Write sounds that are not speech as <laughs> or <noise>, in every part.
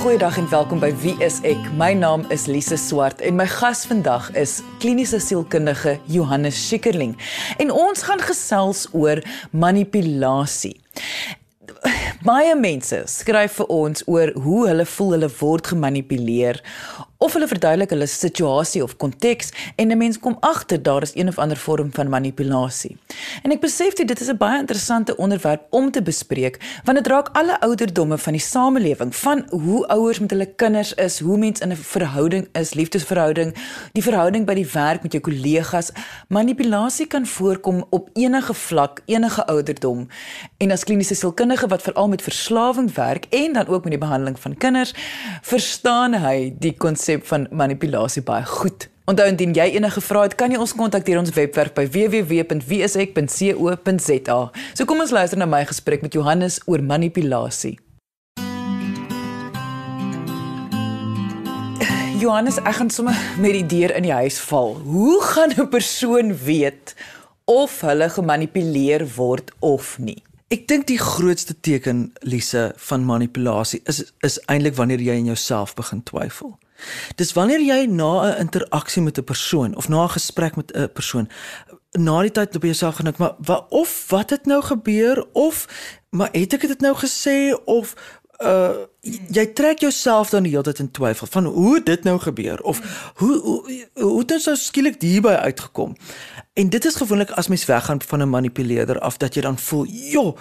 Goeiedag en welkom by Wie is ek? My naam is Lise Swart en my gas vandag is kliniese sielkundige Johannes Schikkerling. En ons gaan gesels oor manipulasie. Baie mense skryf vir ons oor hoe hulle voel hulle word gemanipuleer of hulle verduidelik hulle situasie of konteks en 'n mens kom agter daar is een of ander vorm van manipulasie. En ek besef dit is 'n baie interessante onderwerp om te bespreek want dit raak alle ouderdomme van die samelewing, van hoe ouers met hulle kinders is, hoe mens in 'n verhouding is, liefdesverhouding, die verhouding by die werk met jou kollegas. Manipulasie kan voorkom op enige vlak, enige ouderdom. En as kliniese sielkundige wat veral met verslawing werk en dan ook met die behandeling van kinders, verstaan hy die konsep konsep van manipulasie baie goed. Onthou indien jy enige vrae het, kan jy ons kontak deur ons webwerf by www.wieisek.co.za. So kom ons luister na my gesprek met Johannes oor manipulasie. Johannes, ek gaan sommer met die deur in die huis val. Hoe gaan 'n persoon weet of hulle gemanipuleer word of nie? Ek dink die grootste teken Lise van manipulasie is is eintlik wanneer jy in jouself begin twyfel. Dis wanneer jy na 'n interaksie met 'n persoon of na 'n gesprek met 'n persoon na die tyd op jouself gedink, maar wat of wat het nou gebeur of maar het ek dit nou gesê of uh jy trek jouself dan die hele tyd in twyfel van hoe dit nou gebeur of hoe hoe, hoe het ons nou skielik hierby uitgekom. En dit is gewoonlik as mens weggaan van 'n manipuleerder af dat jy dan voel, "Jo,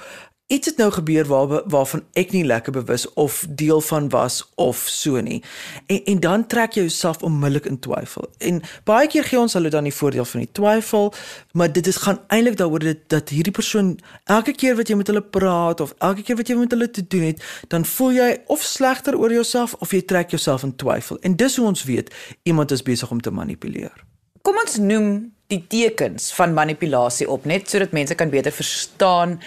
iets het nou gebeur waar waarvan ek nie lekker bewus of deel van was of so nie. En en dan trek jy jouself onmiddellik in twyfel. En baie keer gee ons hulle dan die voordeel van die twyfel, maar dit is gaan eintlik daaroor dat dat hierdie persoon elke keer wat jy met hulle praat of elke keer wat jy met hulle te doen het, dan voel jy of slegter oor jouself of jy trek jouself in twyfel. En dis hoe ons weet iemand is besig om te manipuleer. Kom ons noem die tekens van manipulasie op net sodat mense kan beter verstaan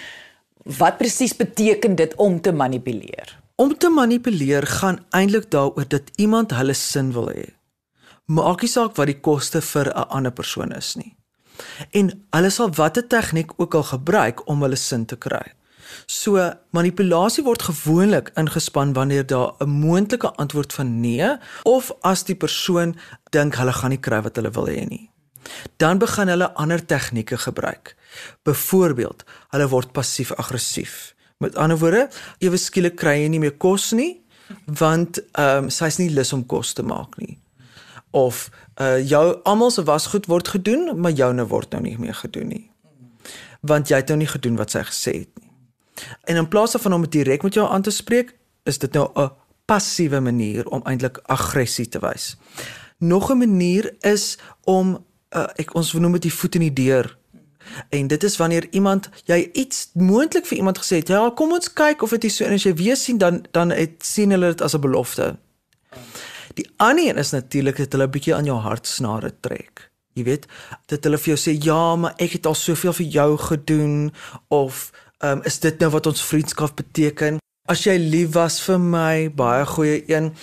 Wat presies beteken dit om te manipuleer? Om te manipuleer gaan eintlik daaroor dat iemand hulle sin wil hê. Maak nie saak wat die koste vir 'n ander persoon is nie. En hulle sal watter tegniek ook al gebruik om hulle sin te kry. So manipulasie word gewoonlik ingespan wanneer daar 'n moontlike antwoord van nee of as die persoon dink hulle gaan nie kry wat hulle wil hê nie. Dan begin hulle ander tegnieke gebruik. Byvoorbeeld, hulle word passief-aggressief. Met ander woorde, ewe skielik kry jy nie meer kos nie want ehm um, sy's nie lus om kos te maak nie. Of uh jou almal se wasgoed word gedoen, maar joune word nou nie meer gedoen nie. Want jy het nou nie gedoen wat sy gesê het nie. En in plaas daarvan om dit direk met jou aan te spreek, is dit nou 'n passiewe manier om eintlik aggressie te wys. Nog 'n manier is om uh, ek ons noem dit die voet in die deur En dit is wanneer iemand jy iets moontlik vir iemand gesê het, ja, kom ons kyk of dit is so en as jy weer sien dan dan het sien hulle dit as 'n belofte. Die ander een is natuurlik dat hulle 'n bietjie aan jou hartsnare trek. Jy weet, dat hulle vir jou sê, "Ja, maar ek het al soveel vir jou gedoen" of um, "Is dit nou wat ons vriendskap beteken? As jy lief was vir my, baie goeie een."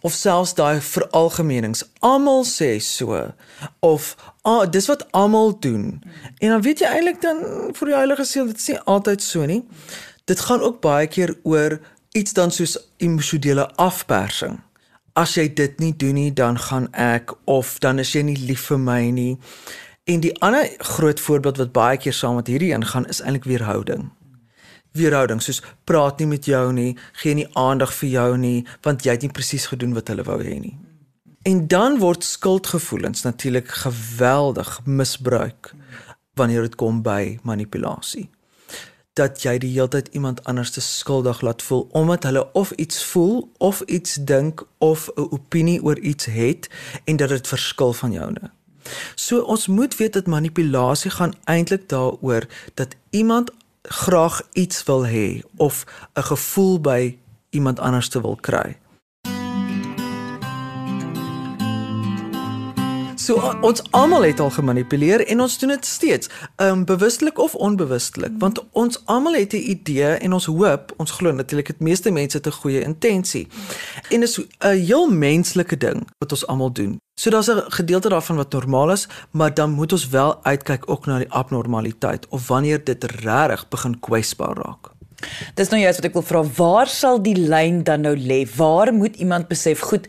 Of selfs daai veralgemenings. Almal sê so of ah, dis wat almal doen. En dan weet jy eintlik dan vir die Heilige Siel, dit sê altyd so nie. Dit gaan ook baie keer oor iets dan soos emosionele afpersing. As jy dit nie doen nie, dan gaan ek of dan is jy nie lief vir my nie. En die ander groot voorbeeld wat baie keer saam met hierdie ingaan is eintlik weerhouding weerhouding soos praat nie met jou nie, gee nie aandag vir jou nie, want jy het nie presies gedoen wat hulle wou hê nie. En dan word skuldgevoelens natuurlik geweldig misbruik wanneer dit kom by manipulasie. Dat jy die hele tyd iemand anders te skuldig laat voel omdat hulle of iets voel of iets dink of 'n opinie oor iets het en dat dit verskil van joune. So ons moet weet dat manipulasie gaan eintlik daaroor dat iemand graag iets wil hê of 'n gevoel by iemand anders te wil kry. So ons almal het al gemanipuleer en ons doen dit steeds, um bewustelik of onbewustelik, want ons almal het 'n idee en ons hoop, ons glo natuurlik dat meeste mense het 'n goeie intensie. En dit is 'n heel menslike ding wat ons almal doen. So daar's 'n gedeelte daarvan wat normaal is, maar dan moet ons wel uitkyk ook na die abnormaliteit of wanneer dit regtig begin kwesbaar raak. Dis nou juist wat ek wil vra, waar sal die lyn dan nou lê? Waar moet iemand besef, goed,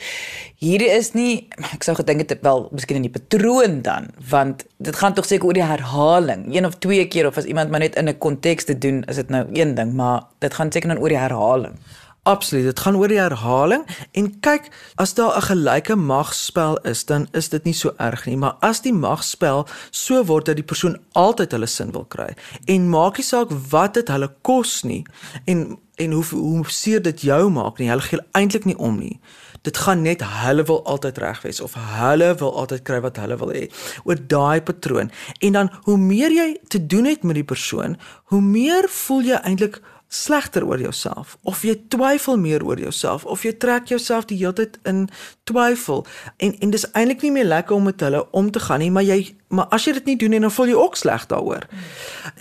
hierdie is nie ek sou gedink het wel miskien in die patroon dan, want dit gaan tog seker oor die herhaling, een of twee keer of as iemand maar net in 'n konteks te doen, is dit nou een ding, maar dit gaan seker dan oor die herhaling. Absoluut, dit gaan oor die herhaling en kyk, as daar 'n gelyke magspel is, dan is dit nie so erg nie, maar as die magspel so word dat die persoon altyd hulle sin wil kry en maak nie saak wat dit hulle kos nie en en hoe hoe seer dit jou maak nie, hulle gee eintlik nie om nie. Dit gaan net hulle wil altyd reg wees of hulle wil altyd kry wat hulle wil hê. Oor daai patroon. En dan hoe meer jy te doen het met die persoon, hoe meer voel jy eintlik slegter oor jouself of jy twyfel meer oor jouself of jy trek jouself die hele tyd in twyfel en en dis eintlik nie meer lekker om met hulle om te gaan nie maar jy maar as jy dit nie doen nie dan voel jy ook sleg daaroor.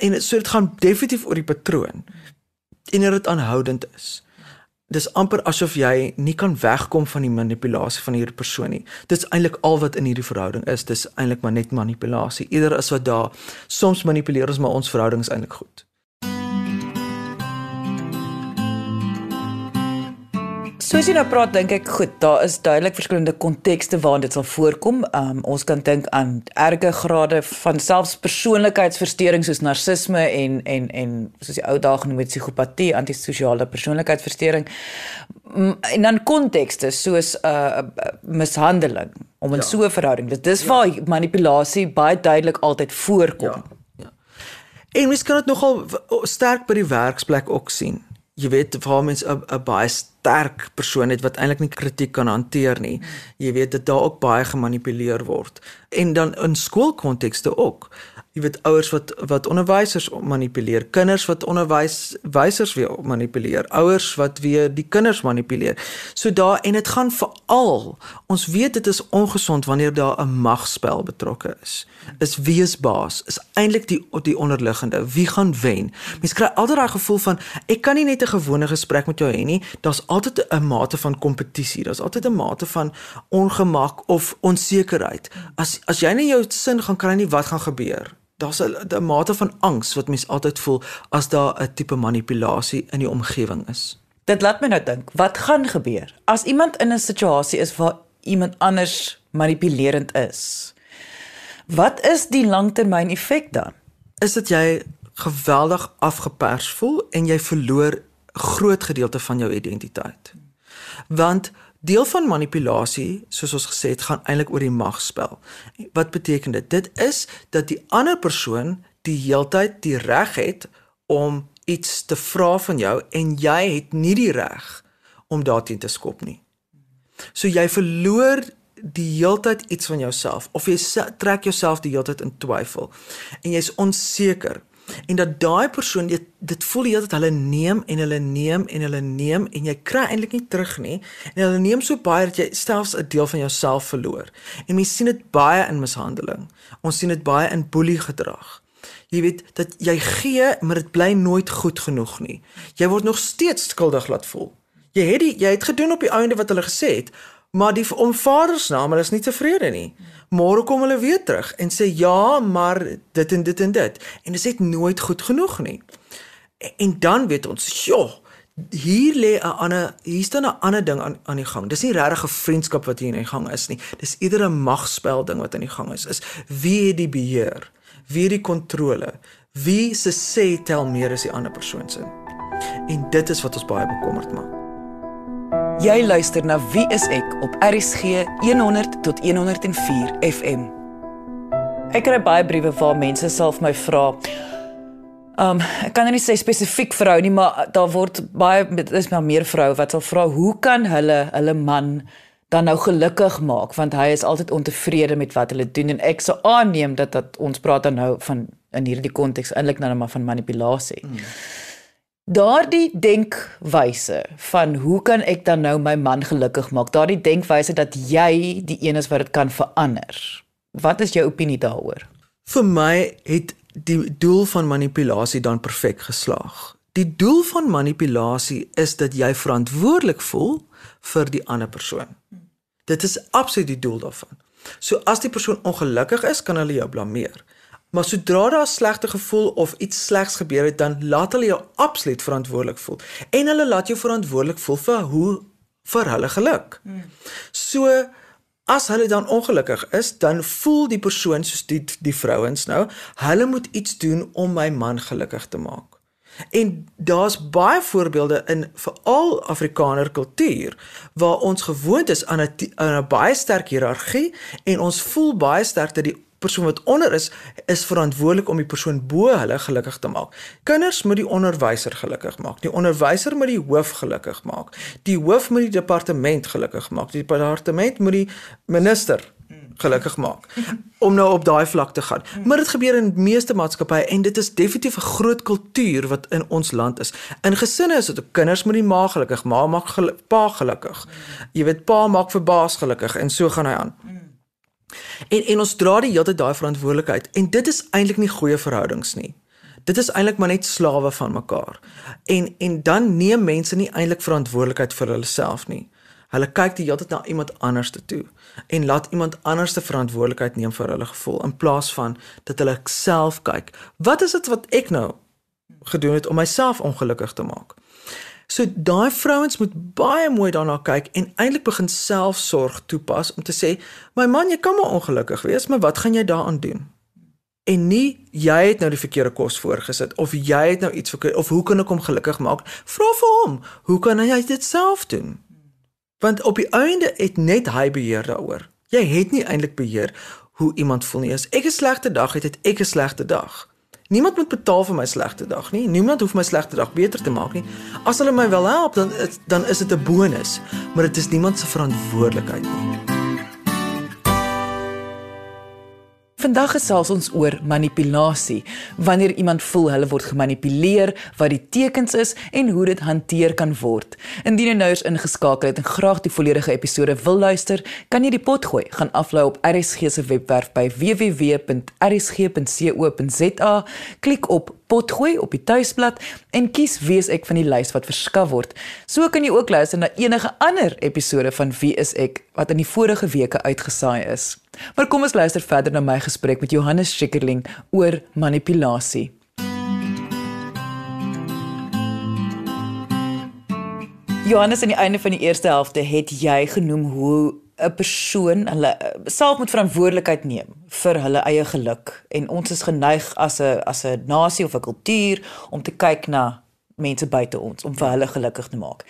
En so dit gaan definitief oor die patroon. En dit aanhoudend is. Dis amper asof jy nie kan wegkom van die manipulasie van hierdie persoon nie. Dit's eintlik al wat in hierdie verhouding is. Dis eintlik maar net manipulasie. Eerder as wat daar soms manipuleer ons maar ons verhouding is eintlik goed. Soos jy nou praat, dink ek goed, daar is duidelik verskillende kontekste waarin dit sal voorkom. Um ons kan dink aan erge grade van selfs persoonlikheidsversteuring soos narcisme en en en soos die ou dae genoem het psigopatie, antisosiale persoonlikheidsversteuring. En dan kontekste soos 'n uh, mishandeling om in ja. so 'n verhouding. Dit dis ja. waar manipulasie baie duidelik altyd voorkom. Ja. ja. En mens kan dit nogal sterk by die werksplek ook sien jy weet waar mens 'n 'n baie sterk persoon het wat eintlik nie kritiek kan hanteer nie. Jy weet dit daar ook baie gemanipuleer word. En dan in skoolkontekste ook jy weet ouers wat wat onderwysers manipuleer, kinders wat onderwys wysers weer manipuleer, ouers wat weer die kinders manipuleer. So daar en dit gaan veral ons weet dit is ongesond wanneer daar 'n magspel betrokke is. Is wie is baas? Is eintlik die die onderliggende. Wie gaan wen? Mens kry altyd daai gevoel van ek kan nie net 'n gewone gesprek met jou hê nie. Daar's altyd 'n mate van kompetisie. Daar's altyd 'n mate van ongemak of onsekerheid. As as jy nie jou sin gaan kry nie, wat gaan gebeur? Daar's 'n mate van angs wat mens altyd voel as daar 'n tipe manipulasie in die omgewing is. Dit laat my nou dink, wat gaan gebeur as iemand in 'n situasie is waar iemand anders manipulerend is? Wat is die langtermyn effek dan? Is dit jy geweldig afgepers voel en jy verloor groot gedeelte van jou identiteit. Want Deel van manipulasie, soos ons gesê het, gaan eintlik oor die magspel. Wat beteken dit? Dit is dat die ander persoon die heeltyd die reg het om iets te vra van jou en jy het nie die reg om daarteen te skop nie. So jy verloor die heeltyd iets van jouself of jy trek jouself die heeltyd in twyfel en jy's onseker en dat daai persoon dit dit voel jy dat hulle neem en hulle neem en hulle neem en jy kry eintlik nie terug nie. En hulle neem so baie dat jy selfs 'n deel van jouself verloor. En mens sien dit baie in mishandeling. Ons sien dit baie in boelie gedrag jy weet dat jy gee maar dit bly nooit goed genoeg nie. Jy word nog steeds skuldig laat voel. Jy het die, jy het gedoen op die einde wat hulle gesê het maar die om vaders naam hulle is nie tevrede nie Môre kom hulle weer terug en sê ja, maar dit en dit en dit. En dit is net nooit goed genoeg nie. En, en dan weet ons, "Sjoe, hier lê 'n ander hier staan 'n ander ding aan aan die gang. Dis nie regtig 'n vriendskap wat hier in gang is nie. Dis eerder 'n magspel ding wat aan die gang is. Is wie het die beheer? Wie het die kontrole? Wie se sê tel meer as die ander persoon se? En dit is wat ons baie bekommerd maak. Jy luister na Wie is ek op RCG 100 tot 104 FM. Ek kry baie briewe waar mense self my vra. Um ek kan nou nie sê spesifiek vrou nie, maar daar word baie dis maar meer vroue wat sal vra hoe kan hulle hulle man dan nou gelukkig maak want hy is altyd ontevrede met wat hulle doen en ek sou aanneem dat dat ons praat dan nou van in hierdie konteks eintlik nou maar van manipulasie. Hmm. Daardie denkwyse van hoe kan ek dan nou my man gelukkig maak? Daardie denkwyse dat jy die een is wat dit kan verander. Wat is jou opinie daaroor? Vir my het die doel van manipulasie dan perfek geslaag. Die doel van manipulasie is dat jy verantwoordelik voel vir die ander persoon. Dit is absoluut die doel daarvan. So as die persoon ongelukkig is, kan hulle jou blameer. Maar sodra daar 'n slegte gevoel of iets slegs gebeur het, dan laat hulle jou absoluut verantwoordelik voel. En hulle laat jou verantwoordelik voel vir hoe vir hulle geluk. Hmm. So as hulle dan ongelukkig is, dan voel die persoon soos die die vrouens nou, hulle moet iets doen om my man gelukkig te maak. En daar's baie voorbeelde in veral Afrikaner kultuur waar ons gewoond is aan 'n aan 'n baie sterk hiërargie en ons voel baie sterk dat die persoon wat onder is is verantwoordelik om die persoon bo hulle gelukkig te maak. Kinders moet die onderwyser gelukkig maak. Die onderwyser moet die hoof gelukkig maak. Die hoof moet die departement gelukkig maak. Die departement moet die minister gelukkig maak <laughs> om nou op daai vlak te gaan. Maar dit gebeur in meeste maatskappye en dit is definitief 'n groot kultuur wat in ons land is. In gesinne is dit kinders moet die ma gelukkig, ma maak gelu pa gelukkig. Jy weet pa maak vir baas gelukkig en so gaan hy aan. En en ons dra die hele tyd daai verantwoordelikheid en dit is eintlik nie goeie verhoudings nie. Dit is eintlik maar net slawe van mekaar. En en dan neem mense nie eintlik verantwoordelikheid vir hulle self nie. Hulle kyk die hele tyd na iemand anders toe en laat iemand anders se verantwoordelikheid neem vir hulle gevoel in plaas van dat hulle self kyk. Wat is dit wat ek nou gedoen het om myself ongelukkig te maak? So daai vrouens moet baie mooi daarna kyk en eintlik begin selfsorg toepas om te sê, "My man, jy kan maar ongelukkig wees, maar wat gaan jy daaraan doen?" En nie jy het nou die verkeerde kos voorgesit of jy het nou iets verkeerd of hoe kan ek hom gelukkig maak? Vra vir hom, hoe kan hy dit self doen? Want op die einde het net hy beheer daaroor. Jy het nie eintlik beheer hoe iemand voel nie. As ek 'n slegte dag het, het ek 'n slegte dag. Niemand moet betaal vir my slegte dag nie. Niemand hoef my slegte dag beter te maak nie. As hulle my wil help, dan dan is dit 'n bonus, maar dit is niemand se verantwoordelikheid nie. Vandag gesels ons oor manipulasie. Wanneer iemand voel hulle word gemanipuleer, wat die tekens is en hoe dit hanteer kan word. Indien jy nou eens ingeskakel het en graag die volledige episode wil luister, kan jy die pot gooi. Gaan aflaai op RSG se webwerf by www.rsg.co.za. Klik op potgooi op die tuisblad en kies wie ek van die lys wat verskaf word. So kan jy ook luister na enige ander episode van Wie is ek wat in die vorige weke uitgesaai is. Maar kom ons luister verder na my gesprek met Johannes Schikkerling oor manipulasie. Johannes aan die einde van die eerste helfte het jy genoem hoe 'n persoon hulle eh, self moet verantwoordelikheid neem vir hulle eie geluk en ons is geneig as 'n as 'n nasie of 'n kultuur om te kyk na mense buite ons om vir hulle gelukkig te maak.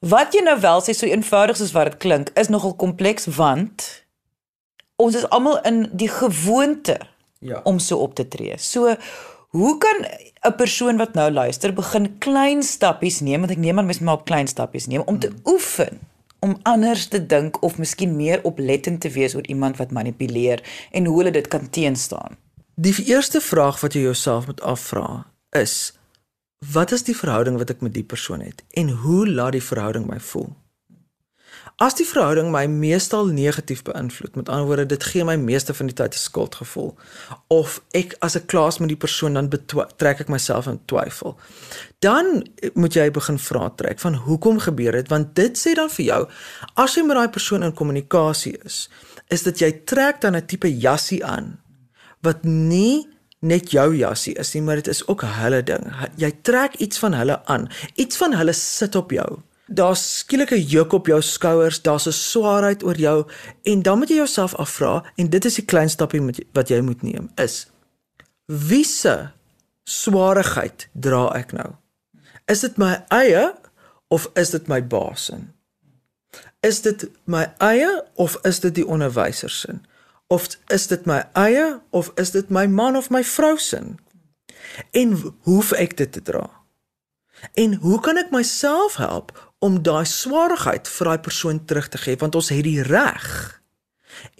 Wat jy nou wel sê so eenvoudig soos wat dit klink is nogal kompleks want ons is almal in die gewoonte ja. om so op te tree. So hoe kan 'n persoon wat nou luister begin klein stappies neem want ek neem aan mens moet maar klein stappies neem om te hmm. oefen om anders te dink of miskien meer oplettend te wees oor iemand wat manipuleer en hoe hulle dit kan teenstaan. Die eerste vraag wat jy jouself moet afvra is: Wat is die verhouding wat ek met die persoon het en hoe laat die verhouding my voel? As die verhouding my meestal negatief beïnvloed, met ander woorde, dit gee my meeste van die tyd 'n skuldgevoel of ek as ek klaas met die persoon dan trek ek myself in twyfel. Dan moet jy begin vra trek van hoekom gebeur dit? Want dit sê dan vir jou as jy met daai persoon in kommunikasie is, is dit jy trek dan 'n tipe jassie aan wat nie net jou jassie is nie, maar dit is ook hulle ding. Jy trek iets van hulle aan. Iets van hulle sit op jou daar's skielik 'n juk op jou skouers, daar's 'n swaarheid oor jou en dan moet jy jouself afvra en dit is die klein stappie wat jy moet neem is wie se swaarheid dra ek nou? Is dit my eie of is dit my baas se? Is dit my eie of is dit die onderwyser se? Of is dit my eie of is dit my man of my vrou se? En hoef ek dit te dra? En hoe kan ek myself help om daai swaarheid vir daai persoon terug te gee want ons het die reg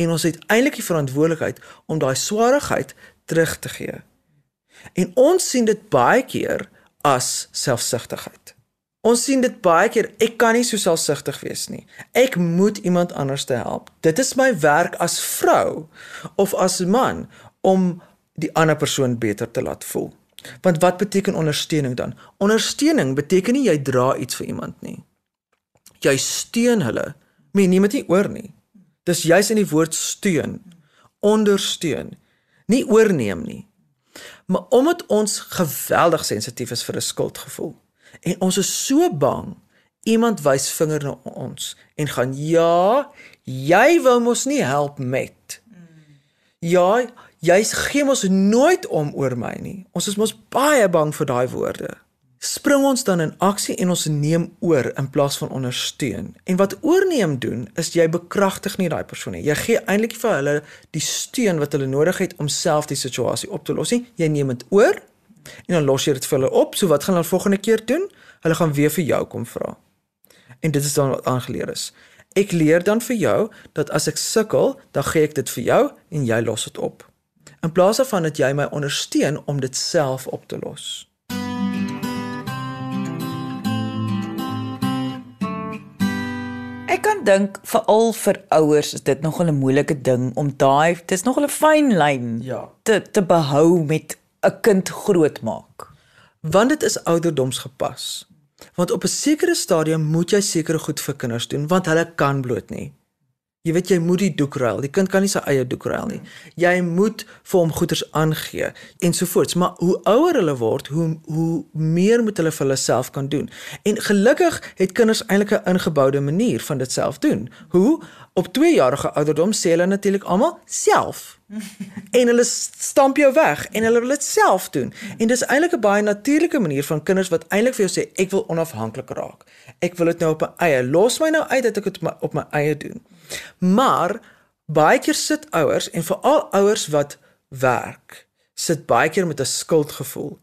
en ons het eintlik die verantwoordelikheid om daai swaarheid terug te gee. En ons sien dit baie keer as selfsugtigheid. Ons sien dit baie keer ek kan nie so selfsugtig wees nie. Ek moet iemand anders te help. Dit is my werk as vrou of as man om die ander persoon beter te laat voel. Want wat beteken ondersteuning dan? Ondersteuning beteken nie jy dra iets vir iemand nie jy steun hulle. Men neem dit nie oor nie. Dis juis in die woord steun. Ondersteun. nie oorneem nie. Maar omdat ons geweldig sensitief is vir 'n skuldgevoel en ons is so bang iemand wys vinger na ons en gaan ja, jy wou mos nie help met. Ja, jy gee mos nooit om oor my nie. Ons is mos baie bang vir daai woorde spring ons dan in aksie en ons neem oor in plaas van ondersteun. En wat oorneem doen is jy bekragtig nie daai persoon nie. Jy gee eintlik vir hulle die steun wat hulle nodig het om self die situasie op te los nie. Jy neem dit oor en dan los jy dit vir hulle op. So wat gaan hulle volgende keer doen? Hulle gaan weer vir jou kom vra. En dit is dan wat aangeleer is. Ek leer dan vir jou dat as ek sukkel, dan gee ek dit vir jou en jy los dit op. In plaas daarvan dat jy my ondersteun om dit self op te los. Dink veral vir ouers is dit nogal 'n moeilike ding om daai dis nogal 'n fyn lyn ja. te te behou met 'n kind grootmaak. Want dit is ouderdomsgepas. Want op 'n sekere stadium moet jy sekere goed vir kinders doen want hulle kan bloot nie. Jy weet jy moet die doek ruil. Die kind kan nie sy eie doek ruil nie. Jy moet vir hom goeders aangee ensovoorts. Maar hoe ouer hulle word, hoe hoe meer moet hulle vir hulle self kan doen. En gelukkig het kinders eintlik 'n ingeboude manier van dit self doen. Hoe op 2 jarige ouderdom sê hulle natuurlik almal self. <laughs> en hulle stamp jou weg en hulle wil dit self doen. En dis eintlik 'n baie natuurlike manier van kinders wat eintlik vir jou sê ek wil onafhanklik raak. Ek wil dit nou op my eie. Los my nou uit dat ek dit op my eie doen. Maar baie keer sit ouers en veral ouers wat werk, sit baie keer met 'n skuldgevoel.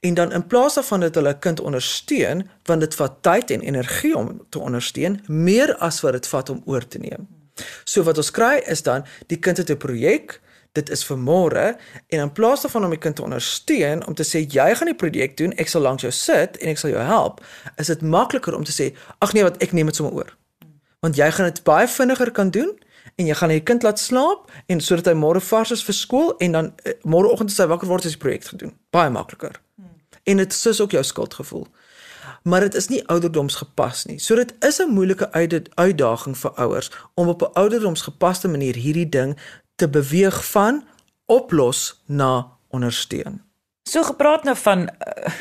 En dan in plaas daarvan dat hulle kind ondersteun, want dit vat tyd en energie om te ondersteun, meer as wat dit vat om oor te neem. So wat ons kry is dan die kind het 'n projek, dit is vir môre en in plaas daarvan om die kind te ondersteun om te sê jy gaan die projek doen, ek sal langs jou sit en ek sal jou help, is dit makliker om te sê ag nee wat ek neem dit sommer oor want jy gaan dit baie vinniger kan doen en jy gaan jou kind laat slaap en sodat hy môre vars is vir skool en dan uh, môreoggend as hy wakker word is die projek gedoen. Baie makliker. Hmm. En dit is ook jou skuldgevoel. Maar dit is nie ouderdomsgepas nie. So dit is 'n moeilike uitdaging vir ouers om op 'n ouderdomsgepaste manier hierdie ding te beweeg van oplos na ondersteun. So gepraat nou van uh,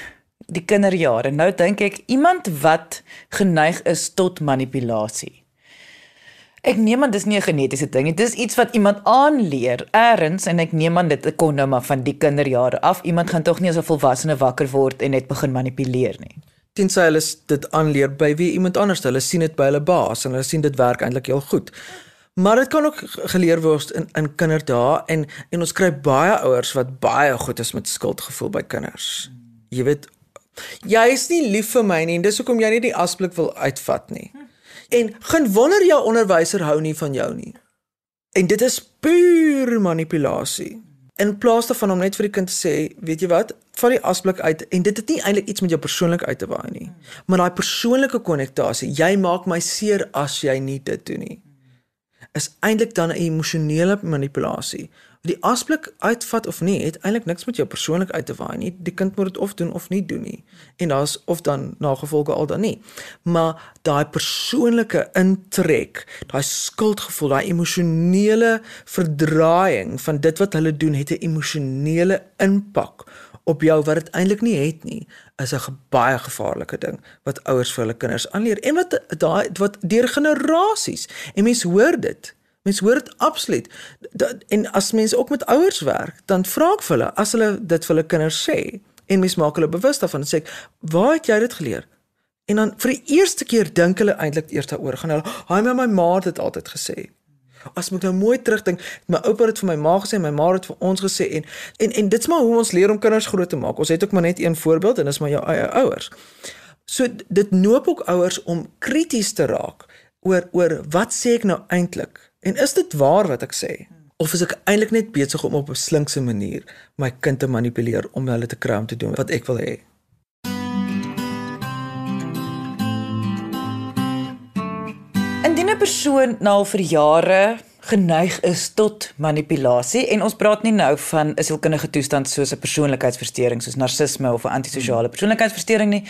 die kinderjare. Nou dink ek iemand wat geneig is tot manipulasie. Ek neem aan dis nie 'n genetiese ding nie. Dis iets wat iemand aanleer eers en ek neem aan dit kom nou maar van die kinderjare af. Iemand gaan tog nie as 'n volwassene wakker word en net begin manipuleer nie. Tensy hulle dit aanleer by wie iemand anders. Hulle sien dit by hulle baas en hulle sien dit werk eintlik heel goed. Maar dit kan ook geleer word in in kinderdae en en ons kry baie ouers wat baie goed is met skuldgevoel by kinders. Jy weet jy is nie lief vir my nie en dis hoekom jy nie die asblik wil uitvat nie. En geen wonder jou onderwyser hou nie van jou nie. En dit is puur manipulasie. In plaas daarvan om net vir die kind te sê, weet jy wat, vat die asblik uit en dit het nie eintlik iets met jou persoonlik uit te waai nie. Maar daai persoonlike konnektasie, jy maak my seer as jy nie dit doen nie. Is eintlik dan 'n emosionele manipulasie die asblik uitvat of nie het eintlik niks met jou persoonlik uit te waai nie. Die kind moet dit of doen of nie doen nie. En daar's of dan nagevolge al dan nie. Maar daai persoonlike intrek, daai skuldgevoel, daai emosionele verdraaiing van dit wat hulle doen het 'n emosionele impak op jou wat dit eintlik nie het nie is 'n baie gevaarlike ding wat ouers vir hulle kinders aanleer en wat daai wat deur generasies en mense hoor dit Mense hoor dit absoluut. Dat, en as mense ook met ouers werk, dan vra ek vir hulle as hulle dit vir hulle kinders sê en mense maak hulle bewus daarvan en sê ek, "Waar het jy dit geleer?" En dan vir die eerste keer dink hulle eintlik eers daaroor. Gaan hulle, "Haai, my ma het dit altyd gesê." As moet nou mooi terugdink, my oupa het vir my ma gesê, my ma het vir ons gesê en en en dit's maar hoe ons leer om kinders groot te maak. Ons het ook maar net een voorbeeld en dis maar jou eie ouers. So dit noop ook ouers om krities te raak oor oor wat sê ek nou eintlik? En is dit waar wat ek sê? Of is ek eintlik net besig om op 'n slinkse manier my kind te manipuleer om hulle te kry om te doen wat ek wil hê? Indien 'n persoon nou vir jare geneig is tot manipulasie en ons praat nie nou van 'n sielkundige toestand soos 'n persoonlikheidsversteuring soos narcisme of 'n antisosiale persoonlikheidsversteuring nie.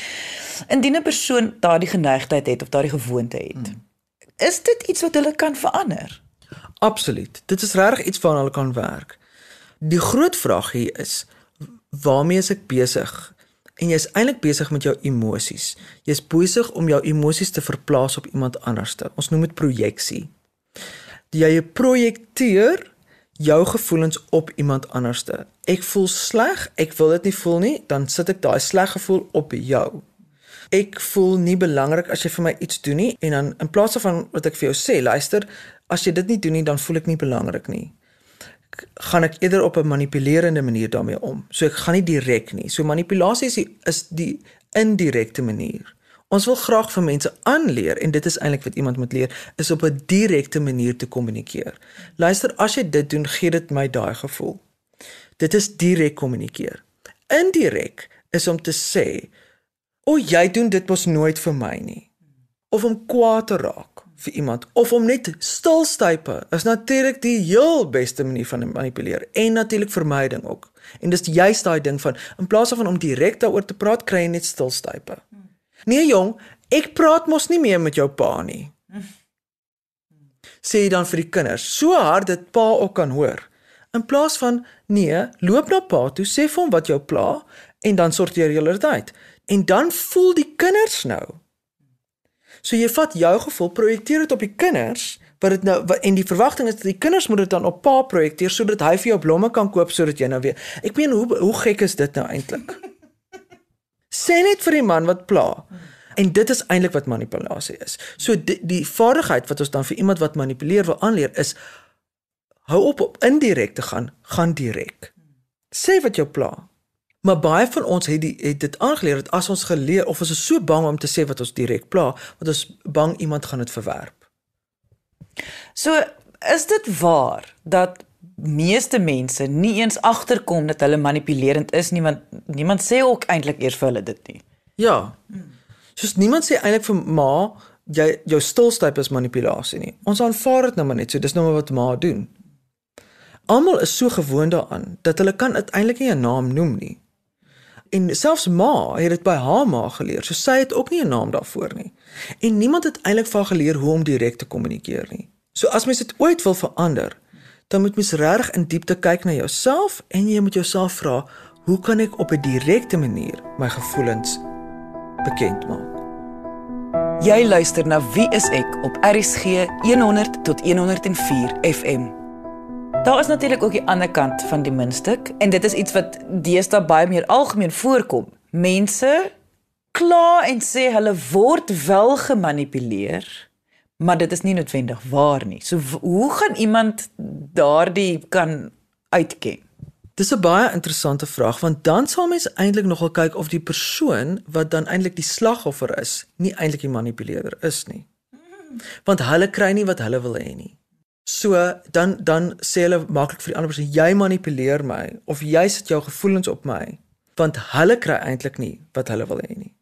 Indien 'n persoon daardie geneigtheid het of daardie gewoonte het, hmm is dit iets wat hulle kan verander? Absoluut. Dit is regtig iets waaraan hulle kan werk. Die groot vraag hier is waarmee is ek besig? En jy's eintlik besig met jou emosies. Jy's besig om jou emosies te verplaas op iemand anderste. Ons noem dit projeksie. Jy projekteer jou gevoelens op iemand anderste. Ek voel sleg, ek wil dit nie voel nie, dan sit ek daai sleg gevoel op jou. Ek voel nie belangrik as jy vir my iets doen nie en dan in plaas van wat ek vir jou sê, luister, as jy dit nie doen nie, dan voel ek nie belangrik nie gaan ek eerder op 'n manipulerende manier daarmee om. So ek gaan nie direk nie. So manipulasie is die, is die indirekte manier. Ons wil graag vir mense aanleer en dit is eintlik wat iemand moet leer is op 'n direkte manier te kommunikeer. Luister, as jy dit doen, gee dit my daai gevoel. Dit is direk kommunikeer. Indirek is om te sê, "O, jy doen dit mos nooit vir my nie." Of om kwaad te raak vir iemand of om net stilstype is natuurlik die heel beste manier van manipuleer en natuurlik vermyding ook. En dis juist daai ding van in plaas van om direk daaroor te praat, kry jy net stilstype. Nee jong, ek praat mos nie meer met jou pa nie. Sê dan vir die kinders, so hard dat pa ook kan hoor. In plaas van nee, loop na pa toe, sê vir hom wat jou pla en dan sorteer julle dit uit. En dan voel die kinders nou So jy vat jou gevoel, projekteer dit op die kinders, wat dit nou wat, en die verwagting is dat die kinders moet dit dan op pa projekteer sodat hy vir jou blomme kan koop sodat jy nou weer. Ek meen hoe hoe gek is dit nou eintlik? <laughs> Sê net vir die man wat pla. En dit is eintlik wat manipulasie is. So die, die vaardigheid wat ons dan vir iemand wat manipuleer wil aanleer is hou op op indirek te gaan, gaan direk. Sê wat jou pla. Maar baie van ons het die het dit aangeleer dat as ons geleer of ons is so bang om te sê wat ons direk pla, want ons bang iemand gaan dit verwerp. So is dit waar dat meeste mense nie eens agterkom dat hulle manipulerend is nie want niemand sê ook eintlik eers vir hulle dit nie. Ja. Soos niemand sê eintlik vir ma jy jou stilstyp is manipulasie nie. Ons aanvaar dit nou maar net so dis nou maar wat ma doen. Almal is so gewoond daaraan dat hulle kan uiteindelik nie 'n naam noem nie en selfs ma het dit by haar ma geleer. So sy het ook nie 'n naam daarvoor nie. En niemand het eintlik van geleer hoe om direk te kommunikeer nie. So as mens dit ooit wil verander, dan moet mens reg in diepte kyk na jouself en jy moet jouself vra, hoe kan ek op 'n direkte manier my gevoelens bekend maak? Jy luister na Wie is ek op RCG 100 tot 104 FM. Daar is natuurlik ook die ander kant van die muntstuk en dit is iets wat deesdae baie meer algemeen voorkom. Mense kla en sê hulle word wel gemanipuleer, maar dit is nie noodwendig waar nie. So hoe gaan iemand daardie kan uitken? Dis 'n baie interessante vraag want dan sal mens eintlik nogal kyk of die persoon wat dan eintlik die slagoffer is, nie eintlik die manipuleerder is nie. Want hulle kry nie wat hulle wil hê nie. So dan dan sê hulle maklik vir die ander persoon jy manipuleer my of jy sit jou gevoelens op my want hulle kry eintlik nie wat hulle wil hê nie.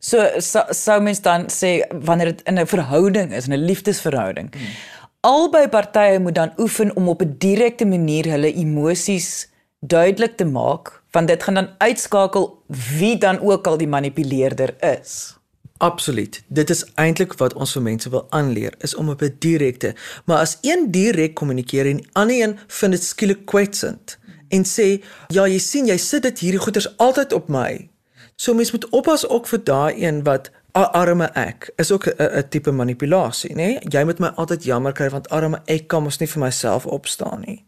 So sou so mens dan sê wanneer dit in 'n verhouding is, 'n liefdesverhouding. Hmm. Albei partye moet dan oefen om op 'n direkte manier hulle emosies duidelik te maak want dit gaan dan uitskakel wie dan ook al die manipuleerder is. Absoluut. Dit is eintlik wat ons vir mense wil aanleer, is om op 'n direkte, maar as een direk kommunikeer en ander een vind dit skielik kwetsend en sê, "Ja, jy sien, jy sit dit hierdie goeters altyd op my." So mens moet oppas ook vir daai een wat arme ek is ook 'n tipe manipulasie, nê? Nee? Jy moet my altyd jammer kry want arme ek kan mos nie vir myself opstaan nie.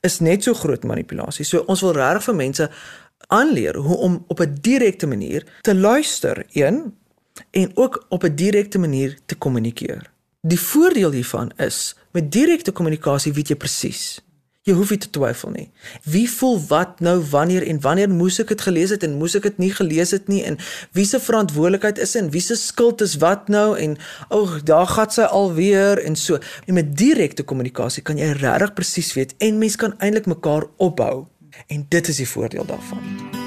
Is net so groot manipulasie. So ons wil regtig vir mense aanleer hoe om op 'n direkte manier te luister. Een en ook op 'n direkte manier te kommunikeer. Die voordeel hiervan is met direkte kommunikasie weet jy presies. Jy hoef nie te twyfel nie. Wie voel wat nou wanneer en wanneer moes ek dit gelees het en moes ek dit nie gelees het nie en wie se verantwoordelikheid is en wie se skuld is wat nou en oh, daar gaan sy alweer en so. En met direkte kommunikasie kan jy regtig presies weet en mens kan eintlik mekaar opbou. En dit is die voordeel daarvan.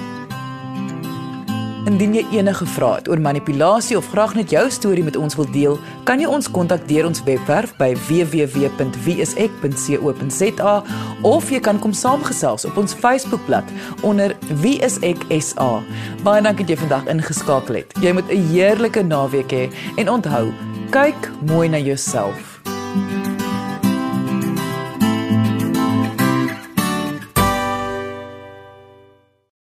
Indien jy enige vrae het oor manipulasie of graag net jou storie met ons wil deel, kan jy ons kontak deur ons webwerf by www.wieisek.co.za of jy kan kom saamgesels op ons Facebookblad onder wieiseksa. Baie dankie dat jy vandag ingeskakel het. Jy moet 'n heerlike naweek hê he, en onthou, kyk mooi na jouself. thank you